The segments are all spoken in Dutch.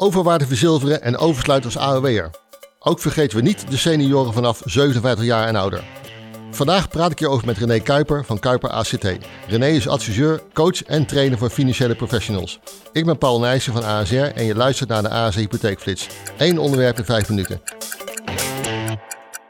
Overwaarde verzilveren en oversluiten als AOW'er. Ook vergeten we niet de senioren vanaf 57 jaar en ouder. Vandaag praat ik hierover met René Kuiper van Kuiper ACT. René is adviseur, coach en trainer voor financiële professionals. Ik ben Paul Nijssen van ASR en je luistert naar de ASR Hypotheekflits. Eén onderwerp in vijf minuten.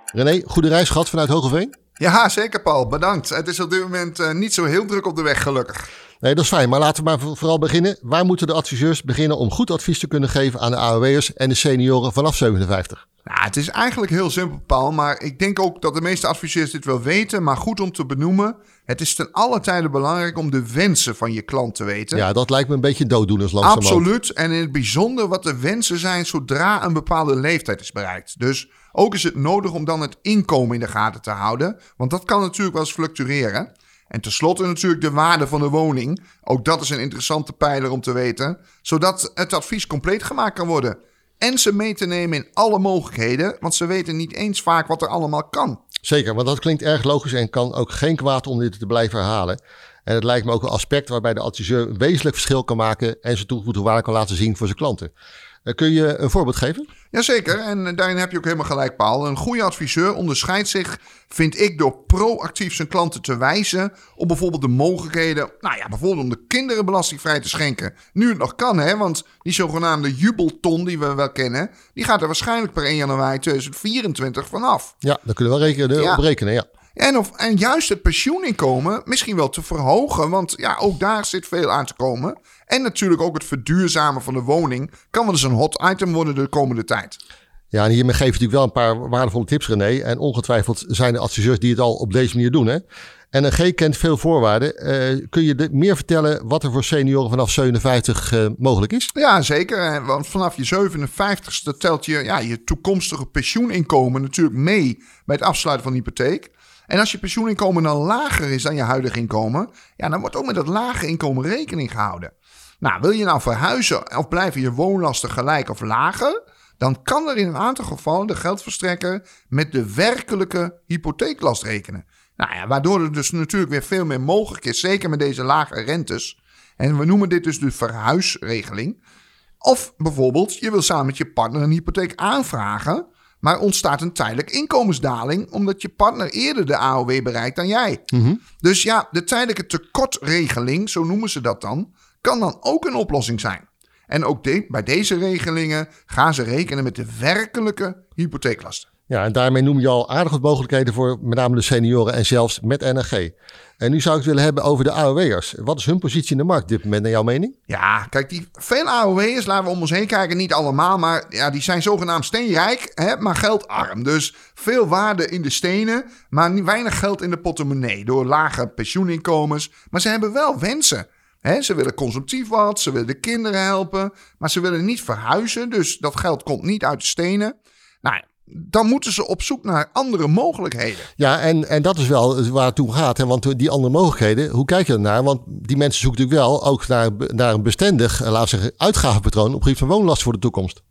René, goede reis gehad vanuit Hogeveen? Ja, zeker Paul. Bedankt. Het is op dit moment uh, niet zo heel druk op de weg, gelukkig. Nee, dat is fijn. Maar laten we maar vooral beginnen. Waar moeten de adviseurs beginnen om goed advies te kunnen geven aan de AOW'ers en de senioren vanaf 57? Nou, het is eigenlijk heel simpel, Paul. Maar ik denk ook dat de meeste adviseurs dit wel weten. Maar goed om te benoemen. Het is ten alle tijde belangrijk om de wensen van je klant te weten. Ja, dat lijkt me een beetje dooddoeners langzamerhand. Absoluut. En in het bijzonder wat de wensen zijn zodra een bepaalde leeftijd is bereikt. Dus ook is het nodig om dan het inkomen in de gaten te houden. Want dat kan natuurlijk wel eens fluctueren. En tenslotte natuurlijk de waarde van de woning. Ook dat is een interessante pijler om te weten. Zodat het advies compleet gemaakt kan worden. En ze mee te nemen in alle mogelijkheden. Want ze weten niet eens vaak wat er allemaal kan. Zeker, want dat klinkt erg logisch en kan ook geen kwaad om dit te blijven herhalen. En het lijkt me ook een aspect waarbij de adviseur wezenlijk verschil kan maken en zijn toegevoegde waarde kan laten zien voor zijn klanten. Eh, kun je een voorbeeld geven? Jazeker, en daarin heb je ook helemaal gelijk, Paul. Een goede adviseur onderscheidt zich, vind ik, door proactief zijn klanten te wijzen op bijvoorbeeld de mogelijkheden, nou ja, bijvoorbeeld om de kinderen belastingvrij te schenken. Nu het nog kan, hè, want die zogenaamde jubelton die we wel kennen, die gaat er waarschijnlijk per 1 januari 2024 vanaf. Ja, daar kunnen we wel rekenen, ja. op rekenen, ja. En, of, en juist het pensioeninkomen misschien wel te verhogen. Want ja, ook daar zit veel aan te komen. En natuurlijk ook het verduurzamen van de woning kan wel eens een hot item worden de komende tijd. Ja, en hiermee geef je natuurlijk wel een paar waardevolle tips, René. En ongetwijfeld zijn er adviseurs die het al op deze manier doen. Hè? NRG kent veel voorwaarden. Uh, kun je meer vertellen wat er voor senioren vanaf 57 uh, mogelijk is? Ja, zeker. Want vanaf je 57ste telt je, ja, je toekomstige pensioeninkomen natuurlijk mee bij het afsluiten van de hypotheek. En als je pensioeninkomen dan lager is dan je huidige inkomen, ja, dan wordt ook met dat lage inkomen rekening gehouden. Nou, wil je nou verhuizen of blijven je woonlasten gelijk of lager? Dan kan er in een aantal gevallen de geldverstrekker met de werkelijke hypotheeklast rekenen. Nou ja, waardoor er dus natuurlijk weer veel meer mogelijk is, zeker met deze lage rentes. En we noemen dit dus de verhuisregeling. Of bijvoorbeeld, je wil samen met je partner een hypotheek aanvragen, maar ontstaat een tijdelijk inkomensdaling omdat je partner eerder de AOW bereikt dan jij. Mhm. Dus ja, de tijdelijke tekortregeling, zo noemen ze dat dan, kan dan ook een oplossing zijn. En ook bij deze regelingen gaan ze rekenen met de werkelijke hypotheeklasten. Ja, en daarmee noem je al aardig wat mogelijkheden voor met name de senioren en zelfs met NRG. En nu zou ik het willen hebben over de AOW'ers. Wat is hun positie in de markt op dit moment, naar jouw mening? Ja, kijk, die veel AOW'ers, laten we om ons heen kijken, niet allemaal, maar ja, die zijn zogenaamd steenrijk, hè, maar geldarm. Dus veel waarde in de stenen, maar weinig geld in de portemonnee door lage pensioeninkomens. Maar ze hebben wel wensen ze willen consumptief wat, ze willen de kinderen helpen, maar ze willen niet verhuizen. Dus dat geld komt niet uit de stenen. Nou, dan moeten ze op zoek naar andere mogelijkheden. Ja, en, en dat is wel waar het toe gaat. Hè? Want die andere mogelijkheden, hoe kijk je ernaar? Want die mensen zoeken natuurlijk wel ook naar, naar een bestendig, eh, laten we zeggen, uitgavenpatroon op gebied van woonlast voor de toekomst.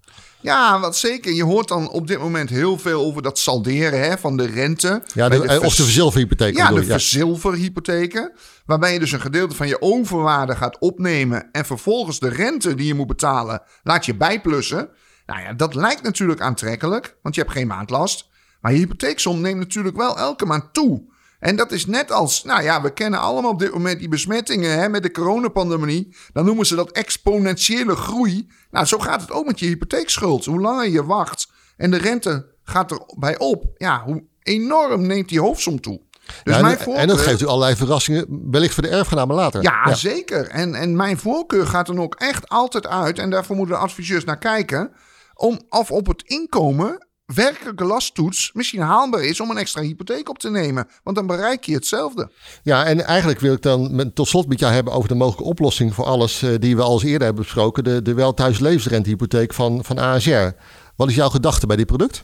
Ja, wat zeker. Je hoort dan op dit moment heel veel over dat salderen hè, van de rente. Ja, de, of de verzilverhypotheken. Ja, de ja. verzilverhypotheken. Waarbij je dus een gedeelte van je overwaarde gaat opnemen. En vervolgens de rente die je moet betalen, laat je bijplussen. Nou ja, dat lijkt natuurlijk aantrekkelijk, want je hebt geen maandlast. Maar je hypotheeksom neemt natuurlijk wel elke maand toe. En dat is net als, nou ja, we kennen allemaal op dit moment die besmettingen hè, met de coronapandemie. Dan noemen ze dat exponentiële groei. Nou, zo gaat het ook met je hypotheekschuld. Hoe langer je wacht en de rente gaat erbij op, ja, hoe enorm neemt die hoofdsom toe. Dus ja, mijn voorkeur, en dat geeft u allerlei verrassingen, wellicht voor de erfgenamen later. Ja, zeker. En, en mijn voorkeur gaat dan ook echt altijd uit, en daarvoor moeten de adviseurs naar kijken, om of op het inkomen werkelijke lasttoets misschien haalbaar is om een extra hypotheek op te nemen. Want dan bereik je hetzelfde. Ja, en eigenlijk wil ik dan tot slot met jou hebben over de mogelijke oplossing voor alles uh, die we al eens eerder hebben besproken. De, de wel thuis levensrentehypotheek van, van ASR. Wat is jouw gedachte bij dit product?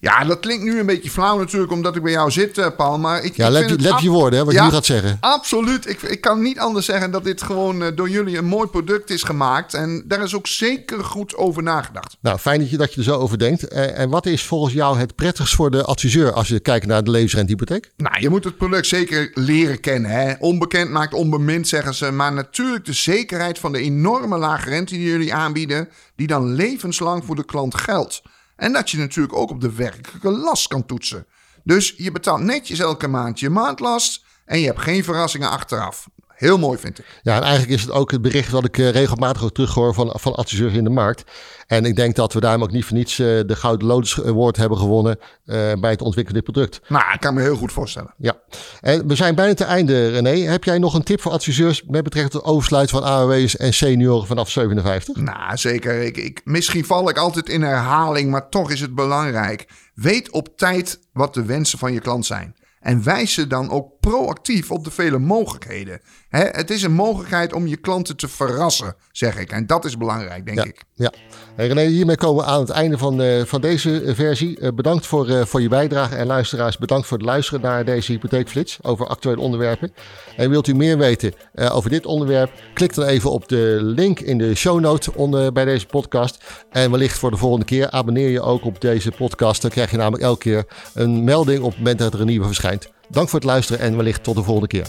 Ja, dat klinkt nu een beetje flauw natuurlijk, omdat ik bij jou zit, uh, Paul. Maar ik, ja, ik let, let je woorden, hè, wat Ja, je nu gaat zeggen. Absoluut. Ik, ik kan niet anders zeggen dat dit gewoon eh, door jullie een mooi product is gemaakt. En daar is ook zeker goed over nagedacht. Nou, fijn dat je, dat je er zo over denkt. Eh, en wat is volgens jou het prettigst voor de adviseur als je kijkt naar de levensrentehypotheek? Nou, je moet het product zeker leren kennen. Hè? Onbekend maakt onbemind, zeggen ze. Maar natuurlijk de zekerheid van de enorme lage rente die jullie aanbieden, die dan levenslang voor de klant geldt. En dat je natuurlijk ook op de werkelijke last kan toetsen. Dus je betaalt netjes elke maand je maandlast en je hebt geen verrassingen achteraf. Heel mooi vind ik. Ja, en eigenlijk is het ook het bericht wat ik eh, regelmatig ook terughoor van, van adviseurs in de markt. En ik denk dat we daarom ook niet voor niets eh, de Gouden Lotus Award hebben gewonnen eh, bij het ontwikkelen van dit product. Nou, ik kan me heel goed voorstellen. Ja, en we zijn bijna te einde, René. Heb jij nog een tip voor adviseurs met betrekking tot het oversluiten van AOW's en senioren vanaf 57? Nou, zeker. Ik, ik, misschien val ik altijd in herhaling, maar toch is het belangrijk. Weet op tijd wat de wensen van je klant zijn. En wijs ze dan ook proactief op de vele mogelijkheden. Hè, het is een mogelijkheid om je klanten te verrassen, zeg ik. En dat is belangrijk, denk Ja, ik. ja. René, hiermee komen we aan het einde van, eh, van deze eh, versie. Eh, bedankt voor, voor je bijdrage en luisteraars, bedankt voor het luisteren naar deze hypotheekflits over actuele onderwerpen. En wilt u meer weten over dit onderwerp, klik dan even op de link in de show note onder, bij deze podcast. En wellicht voor de volgende keer abonneer je ook op deze podcast. Dan krijg je namelijk elke keer een melding op het moment dat er een nieuwe verschijnt. Dank voor het luisteren en wellicht tot de volgende keer.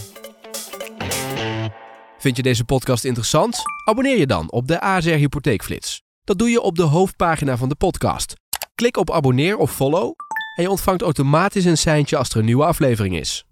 Vind je deze podcast interessant? Abonneer je dan op de ASR Hypotheekflits. Dat doe je op de hoofdpagina van de podcast. Klik op abonneer of follow en je ontvangt automatisch een seintje als er een nieuwe aflevering is.